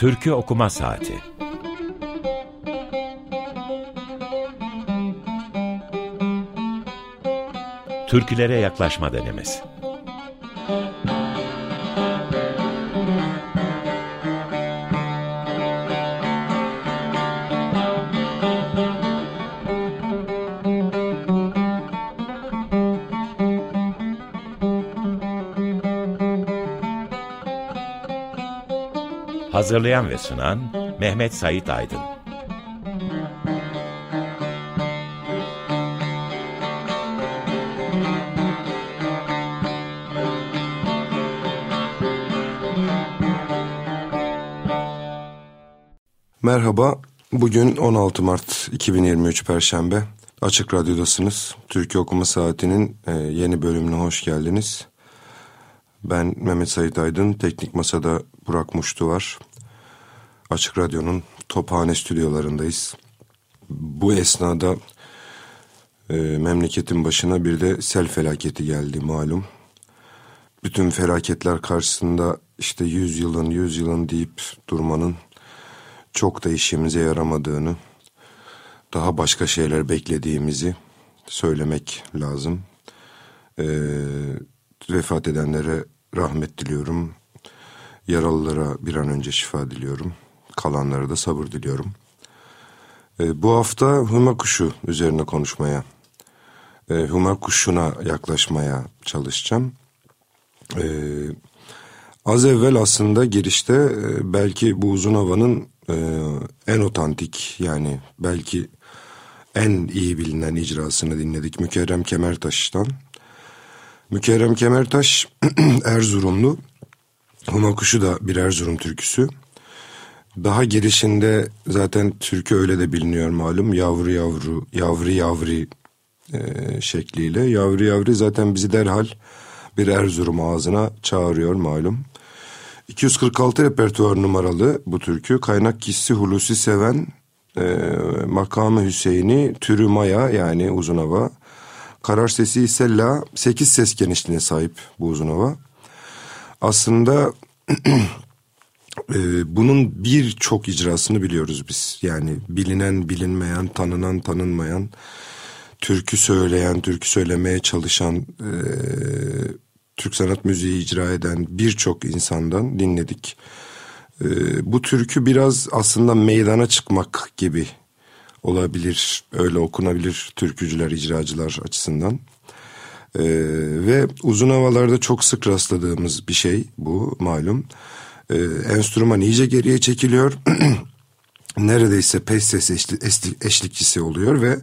Türkü Okuma Saati. Türkülere Yaklaşma Denemesi Hazırlayan ve sunan Mehmet Sait Aydın. Merhaba, bugün 16 Mart 2023 Perşembe. Açık Radyo'dasınız. Türkiye Okuma Saati'nin e, yeni bölümüne hoş geldiniz. Ben Mehmet Sait Aydın, Teknik Masa'da Burak Muştu var. Açık Radyo'nun Tophane stüdyolarındayız. Bu esnada e, memleketin başına bir de sel felaketi geldi malum. Bütün felaketler karşısında işte yüz yılın yüz yılın deyip durmanın çok da işimize yaramadığını, daha başka şeyler beklediğimizi söylemek lazım. E, vefat edenlere rahmet diliyorum. Yaralılara bir an önce şifa diliyorum. Kalanlara da sabır diliyorum. E, bu hafta huma kuşu üzerine konuşmaya, e, huma kuşuna yaklaşmaya çalışacağım. E, az evvel aslında girişte e, belki bu uzun havanın e, en otantik yani belki en iyi bilinen icrasını dinledik Mükerrem Kemertaş'tan. Mükerrem Kemertaş Erzurumlu. Huma kuşu da bir Erzurum türküsü. Daha girişinde zaten türkü öyle de biliniyor malum. Yavru yavru, yavri yavri e, şekliyle. Yavru yavri zaten bizi derhal bir Erzurum ağzına çağırıyor malum. 246 repertuar numaralı bu türkü. Kaynak kişisi Hulusi Seven, e, makamı Hüseyin'i, türü Maya yani uzun hava. Karar sesi ise La, 8 ses genişliğine sahip bu uzun hava. Aslında bunun birçok icrasını biliyoruz biz. Yani bilinen, bilinmeyen, tanınan, tanınmayan, türkü söyleyen, türkü söylemeye çalışan, e, Türk sanat müziği icra eden birçok insandan dinledik. E, bu türkü biraz aslında meydana çıkmak gibi olabilir, öyle okunabilir türkücüler, icracılar açısından. Ee, ve uzun havalarda çok sık rastladığımız bir şey bu malum. Ee, enstrüman iyice geriye çekiliyor. Neredeyse pes ses eşli, eşlikçisi oluyor ve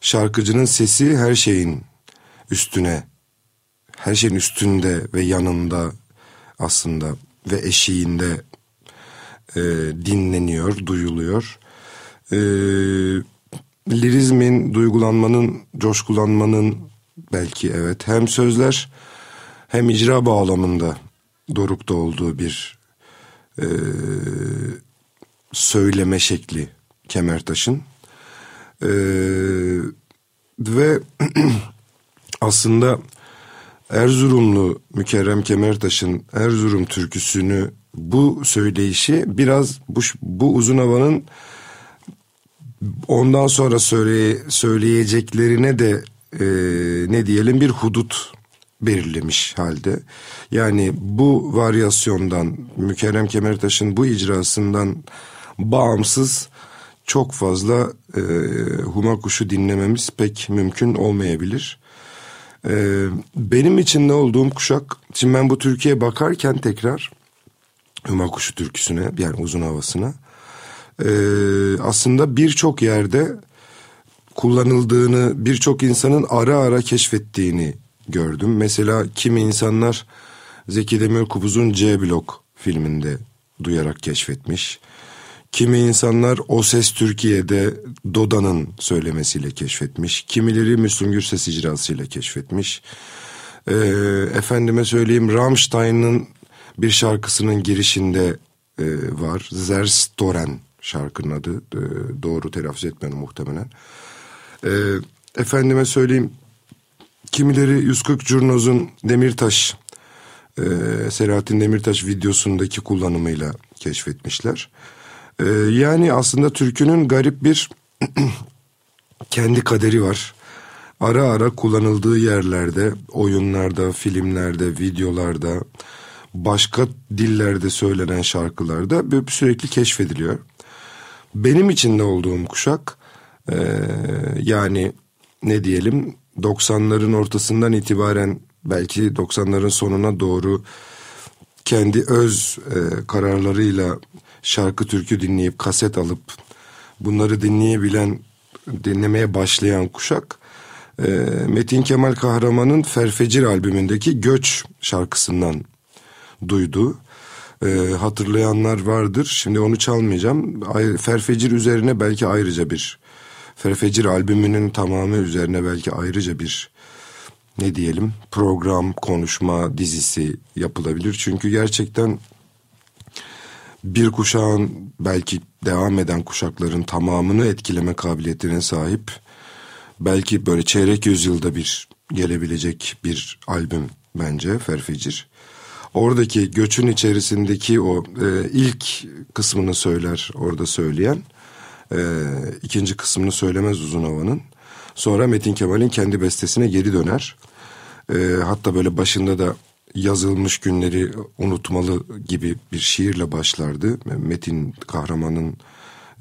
şarkıcının sesi her şeyin üstüne, her şeyin üstünde ve yanında aslında ve eşiğinde e, dinleniyor, duyuluyor. E, lirizmin, duygulanmanın, coşkulanmanın belki evet hem sözler hem icra bağlamında dorukta olduğu bir e, söyleme şekli Kemertaş'ın. E, ve aslında Erzurumlu Mükerrem Kemertaş'ın Erzurum türküsünü bu söyleyişi biraz bu, bu uzun havanın ondan sonra söyle, söyleyeceklerine de e, ne diyelim bir hudut belirlemiş halde. Yani bu varyasyondan Mükerrem Kemertaş'ın bu icrasından bağımsız çok fazla e, Huma Kuşu dinlememiz pek mümkün olmayabilir. E, benim içinde olduğum kuşak, şimdi ben bu Türkiye'ye bakarken tekrar Huma Kuşu türküsüne yani uzun havasına e, aslında birçok yerde kullanıldığını birçok insanın ara ara keşfettiğini gördüm. Mesela kimi insanlar Zeki Demirkubuz'un C Blok filminde duyarak keşfetmiş. Kimi insanlar O Ses Türkiye'de Doda'nın söylemesiyle keşfetmiş. Kimileri Müslüm Gürses icrasıyla keşfetmiş. Ee, efendime söyleyeyim Rammstein'ın bir şarkısının girişinde e, var. Zerstoren şarkının adı. E, doğru telaffuz etmiyorum muhtemelen. E, efendime söyleyeyim kimileri 140 Curnoz'un Demirtaş e, Selahattin Demirtaş videosundaki kullanımıyla keşfetmişler. E, yani aslında türkünün garip bir kendi kaderi var. Ara ara kullanıldığı yerlerde, oyunlarda, filmlerde, videolarda, başka dillerde söylenen şarkılarda sürekli keşfediliyor. Benim içinde olduğum kuşak e, yani ne diyelim 90'ların ortasından itibaren belki 90'ların sonuna doğru kendi öz e, kararlarıyla şarkı türkü dinleyip kaset alıp bunları dinleyebilen dinlemeye başlayan kuşak e, Metin Kemal Kahraman'ın Ferfecir albümündeki Göç şarkısından duydu. E, hatırlayanlar vardır. Şimdi onu çalmayacağım. Ferfecir üzerine belki ayrıca bir Ferfecir albümünün tamamı üzerine belki ayrıca bir ne diyelim program, konuşma, dizisi yapılabilir. Çünkü gerçekten bir kuşağın belki devam eden kuşakların tamamını etkileme kabiliyetine sahip. Belki böyle çeyrek yüzyılda bir gelebilecek bir albüm bence Ferfecir. Oradaki göçün içerisindeki o e, ilk kısmını söyler orada söyleyen. E, ikinci kısmını söylemez Uzun Hava'nın. Sonra Metin Kemal'in kendi bestesine geri döner. E, hatta böyle başında da yazılmış günleri unutmalı gibi bir şiirle başlardı. Metin kahramanın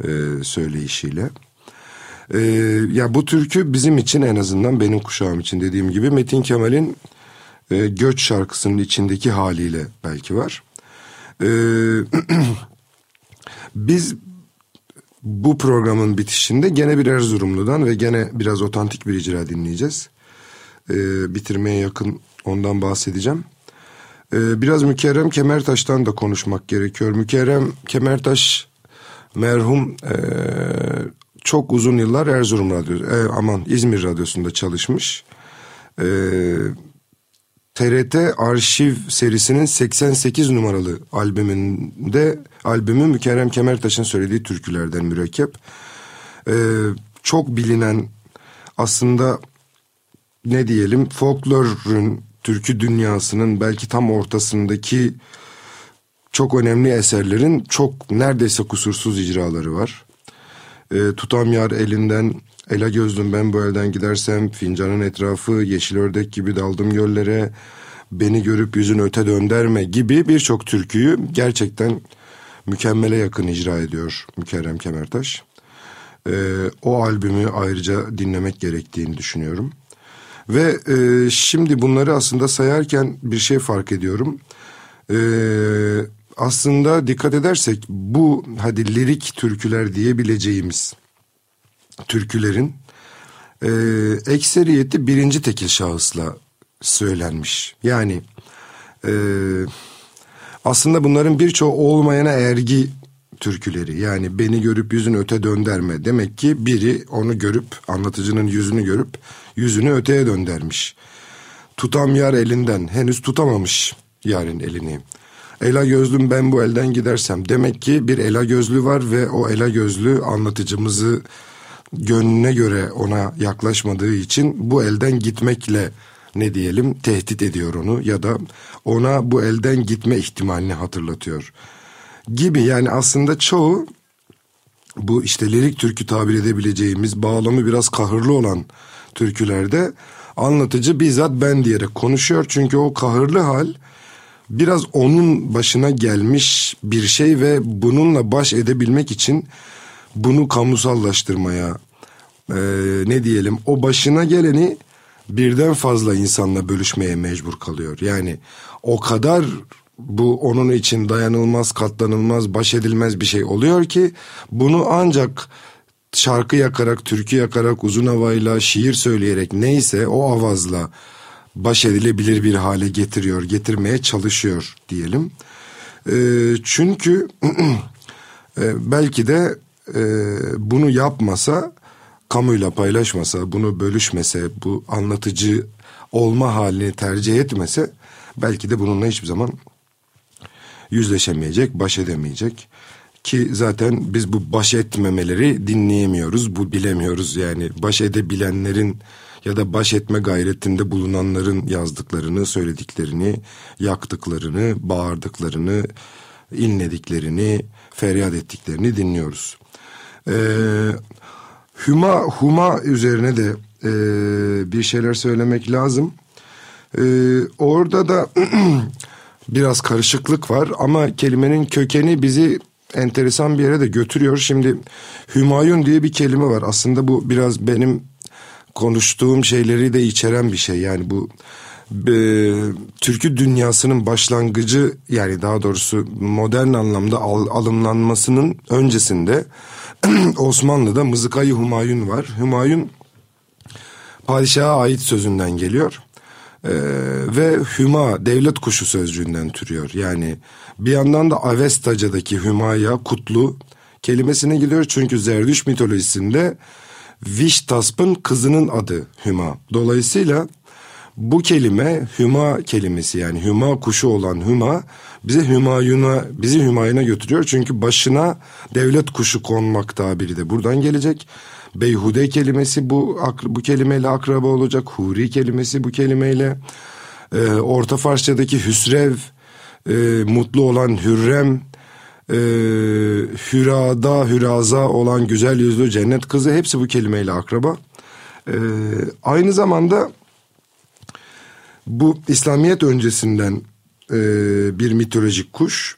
e, söyleyişiyle. E, ya bu türkü bizim için en azından benim kuşağım için dediğim gibi Metin Kemal'in e, Göç şarkısının içindeki haliyle belki var. E, biz bu programın bitişinde gene bir Erzurumlu'dan ve gene biraz otantik bir icra dinleyeceğiz. E, bitirmeye yakın ondan bahsedeceğim. E, biraz Mükerrem Kemertaş'tan da konuşmak gerekiyor. Mükerrem Kemertaş merhum e, çok uzun yıllar Erzurum Radyosu, e, aman İzmir Radyosu'nda çalışmış. E, TRT Arşiv serisinin 88 numaralı albümünde albümü Mükerrem Kemertaş'ın söylediği türkülerden mürekkep. Ee, çok bilinen aslında ne diyelim folklorun türkü dünyasının belki tam ortasındaki çok önemli eserlerin çok neredeyse kusursuz icraları var. Ee, Tutam Yar elinden Ela gözlüm ben bu elden gidersem fincanın etrafı yeşil ördek gibi daldım göllere beni görüp yüzün öte dönderme gibi birçok türküyü gerçekten mükemmele yakın icra ediyor Mükerrem Kemertaş. Ee, o albümü ayrıca dinlemek gerektiğini düşünüyorum. Ve e, şimdi bunları aslında sayarken bir şey fark ediyorum. Ee, aslında dikkat edersek bu hadi lirik türküler diyebileceğimiz türkülerin e, ekseriyeti birinci tekil şahısla söylenmiş. Yani e, aslında bunların birçoğu olmayana ergi türküleri. Yani beni görüp yüzün öte dönderme. Demek ki biri onu görüp anlatıcının yüzünü görüp yüzünü öteye döndermiş. Tutam yar elinden henüz tutamamış yarın elini. Ela gözlüm ben bu elden gidersem. Demek ki bir ela gözlü var ve o ela gözlü anlatıcımızı gönlüne göre ona yaklaşmadığı için bu elden gitmekle ne diyelim tehdit ediyor onu ya da ona bu elden gitme ihtimalini hatırlatıyor gibi. Yani aslında çoğu bu işte lirik türkü tabir edebileceğimiz bağlamı biraz kahırlı olan türkülerde anlatıcı bizzat ben diyerek konuşuyor. Çünkü o kahırlı hal biraz onun başına gelmiş bir şey ve bununla baş edebilmek için bunu kamusallaştırmaya e, ne diyelim o başına geleni birden fazla insanla bölüşmeye mecbur kalıyor. Yani o kadar bu onun için dayanılmaz, katlanılmaz, baş edilmez bir şey oluyor ki bunu ancak şarkı yakarak, türkü yakarak, uzun havayla, şiir söyleyerek neyse o avazla baş edilebilir bir hale getiriyor, getirmeye çalışıyor diyelim. E, çünkü e, belki de e, bunu yapmasa kamuyla paylaşmasa, bunu bölüşmese, bu anlatıcı olma halini tercih etmese belki de bununla hiçbir zaman yüzleşemeyecek, baş edemeyecek. Ki zaten biz bu baş etmemeleri dinleyemiyoruz, bu bilemiyoruz yani baş edebilenlerin ya da baş etme gayretinde bulunanların yazdıklarını, söylediklerini, yaktıklarını, bağırdıklarını, inlediklerini, feryat ettiklerini dinliyoruz. Ee, Huma, Huma üzerine de e, bir şeyler söylemek lazım. E, orada da biraz karışıklık var ama kelimenin kökeni bizi enteresan bir yere de götürüyor. Şimdi Hümayun diye bir kelime var. Aslında bu biraz benim konuştuğum şeyleri de içeren bir şey. Yani bu e, türkü dünyasının başlangıcı yani daha doğrusu modern anlamda al, alımlanmasının öncesinde Osmanlı'da Mızıkayı Hümayun var. Hümayun padişaha ait sözünden geliyor. Ee, ve Hüma devlet kuşu sözcüğünden türüyor. Yani bir yandan da Avestaca'daki Hümaya kutlu kelimesine gidiyor. Çünkü Zerdüş mitolojisinde Viştasp'ın kızının adı Hüma. Dolayısıyla bu kelime Hüma kelimesi yani Hüma kuşu olan Hüma bize Hümayun'a bizi Hümayun'a götürüyor. Çünkü başına devlet kuşu konmak tabiri de buradan gelecek. Beyhude kelimesi bu bu kelimeyle akraba olacak. Huri kelimesi bu kelimeyle. E, Orta Farsçadaki hüsrev, e, mutlu olan hürrem, e, hürada, hüraza olan güzel yüzlü cennet kızı hepsi bu kelimeyle akraba. E, aynı zamanda bu İslamiyet öncesinden e, bir mitolojik kuş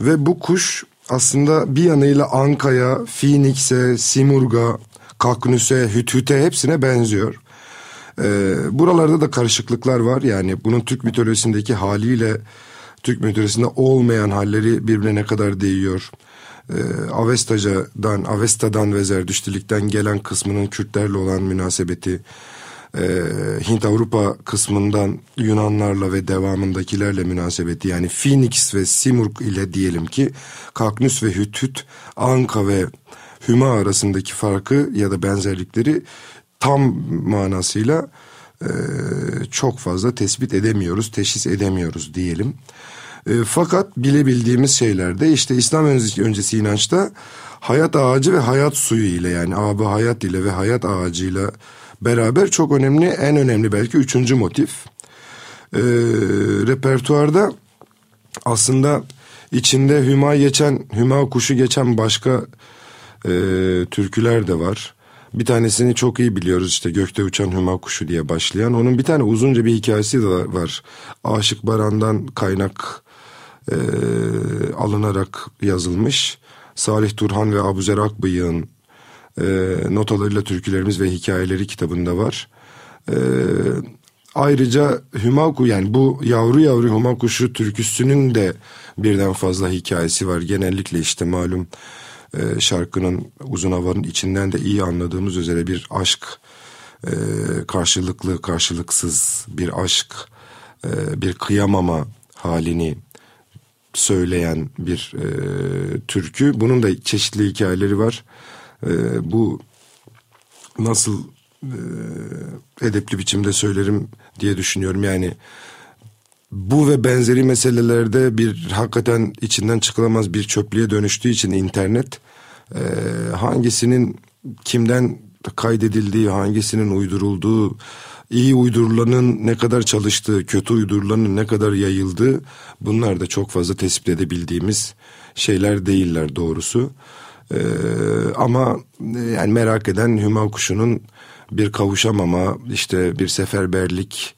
ve bu kuş aslında bir yanıyla Anka'ya, Phoenix'e, Simurg'a, Kaknüs'e, Hüthüt'e hepsine benziyor. Ee, buralarda da karışıklıklar var. Yani bunun Türk mitolojisindeki haliyle Türk mitolojisinde olmayan halleri birbirine ne kadar değiyor. Ee, Avestaca'dan, Avesta'dan ve Zerdüştilikten gelen kısmının Kürtlerle olan münasebeti, e, Hint Avrupa kısmından Yunanlarla ve devamındakilerle münasebeti yani Phoenix ve Simurg ile diyelim ki Kaknüs ve Hüthüt, Anka ve Hüma arasındaki farkı ya da benzerlikleri tam manasıyla e, çok fazla tespit edemiyoruz, teşhis edemiyoruz diyelim. E, fakat bilebildiğimiz şeylerde işte İslam öncesi inançta hayat ağacı ve hayat suyu ile yani abı hayat ile ve hayat ağacıyla beraber çok önemli, en önemli belki üçüncü motif. E, repertuarda aslında içinde hüma geçen, hüma kuşu geçen başka e, türküler de var. Bir tanesini çok iyi biliyoruz işte Gökte Uçan Hüma Kuşu diye başlayan. Onun bir tane uzunca bir hikayesi de var. Aşık Baran'dan kaynak e, alınarak yazılmış. Salih Turhan ve Abuzer Akbıyık'ın e, notalarıyla türkülerimiz ve hikayeleri kitabında var. E, ayrıca Hümaku yani bu yavru yavru Hüma Kuşu türküsünün de birden fazla hikayesi var. Genellikle işte malum e, şarkının uzun havanın içinden de iyi anladığımız üzere bir aşk e, karşılıklı karşılıksız bir aşk e, bir kıyamama halini söyleyen bir e, türkü. Bunun da çeşitli hikayeleri var. E, bu nasıl e, edepli biçimde söylerim diye düşünüyorum. Yani bu ve benzeri meselelerde bir hakikaten içinden çıkılamaz bir çöplüğe dönüştüğü için internet e, hangisinin kimden kaydedildiği, hangisinin uydurulduğu, iyi uydurulanın ne kadar çalıştığı, kötü uydurulanın ne kadar yayıldığı bunlar da çok fazla tespit edebildiğimiz şeyler değiller doğrusu. Ee, ama yani merak eden Hüma Kuşu'nun bir kavuşamama, işte bir seferberlik,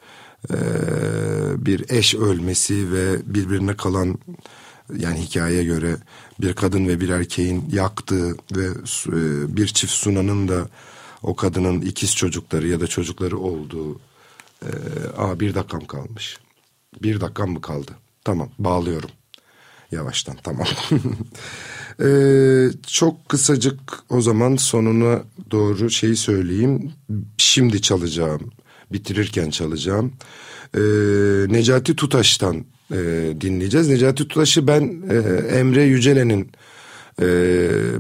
e, bir eş ölmesi ve birbirine kalan yani hikayeye göre bir kadın ve bir erkeğin yaktığı ve e, bir çift sunanın da o kadının ikiz çocukları ya da çocukları olduğu. E, aa bir dakikam kalmış. Bir dakikam mı kaldı? Tamam bağlıyorum. Yavaştan tamam. ee, çok kısacık o zaman sonuna doğru şeyi söyleyeyim. Şimdi çalacağım bitirirken çalacağım. E, Necati Tutaş'tan e, dinleyeceğiz. Necati Tutaş'ı ben e, Emre Yücelen'in e,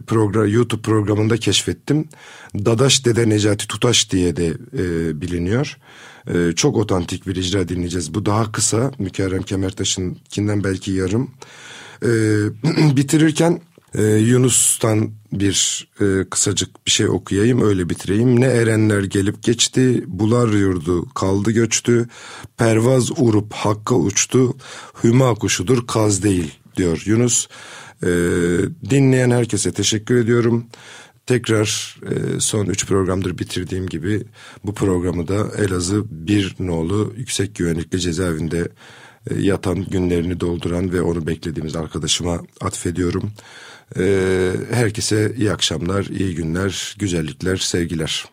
program, YouTube programında keşfettim. Dadaş Dede Necati Tutaş diye de e, biliniyor. E, çok otantik bir icra dinleyeceğiz. Bu daha kısa. Mükerrem Kemertaş'ınkinden belki yarım. E, bitirirken Ee, Yunus'tan bir e, kısacık bir şey okuyayım öyle bitireyim. Ne erenler gelip geçti, bular yurdu kaldı göçtü, pervaz urup hakka uçtu, hüma kuşudur kaz değil diyor Yunus. Ee, dinleyen herkese teşekkür ediyorum. Tekrar e, son üç programdır bitirdiğim gibi bu programı da Elazığ bir nolu yüksek güvenlikli cezaevinde e, yatan günlerini dolduran ve onu beklediğimiz arkadaşıma atfediyorum. E, herkese iyi akşamlar, iyi günler, güzellikler, sevgiler.